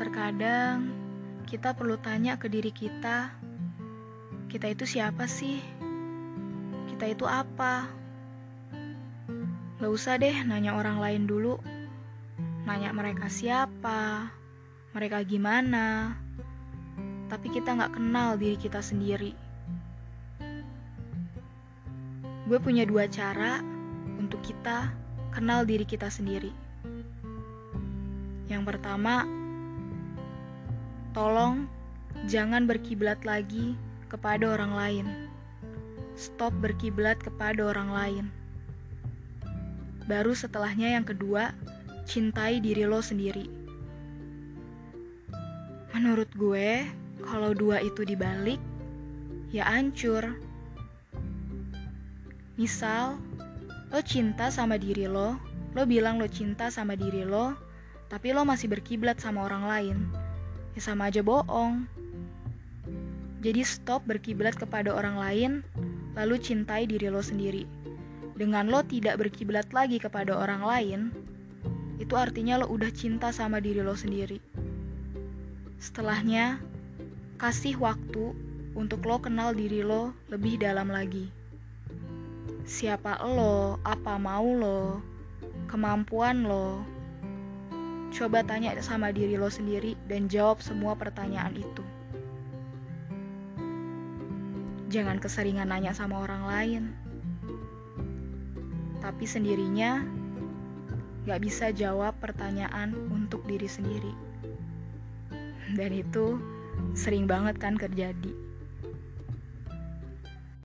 Terkadang kita perlu tanya ke diri kita, kita itu siapa sih? Kita itu apa? Gak usah deh nanya orang lain dulu. Nanya mereka siapa, mereka gimana. Tapi kita gak kenal diri kita sendiri. Gue punya dua cara untuk kita kenal diri kita sendiri. Yang pertama, tolong jangan berkiblat lagi kepada orang lain. Stop berkiblat kepada orang lain. Baru setelahnya yang kedua, cintai diri lo sendiri. Menurut gue, kalau dua itu dibalik, ya hancur. Misal, lo cinta sama diri lo, lo bilang lo cinta sama diri lo, tapi lo masih berkiblat sama orang lain, ya sama aja bohong. Jadi stop berkiblat kepada orang lain, lalu cintai diri lo sendiri. Dengan lo tidak berkiblat lagi kepada orang lain, itu artinya lo udah cinta sama diri lo sendiri. Setelahnya, kasih waktu untuk lo kenal diri lo lebih dalam lagi. Siapa lo, apa mau lo, kemampuan lo, Coba tanya sama diri lo sendiri dan jawab semua pertanyaan itu. Jangan keseringan nanya sama orang lain. Tapi sendirinya gak bisa jawab pertanyaan untuk diri sendiri. Dan itu sering banget kan terjadi.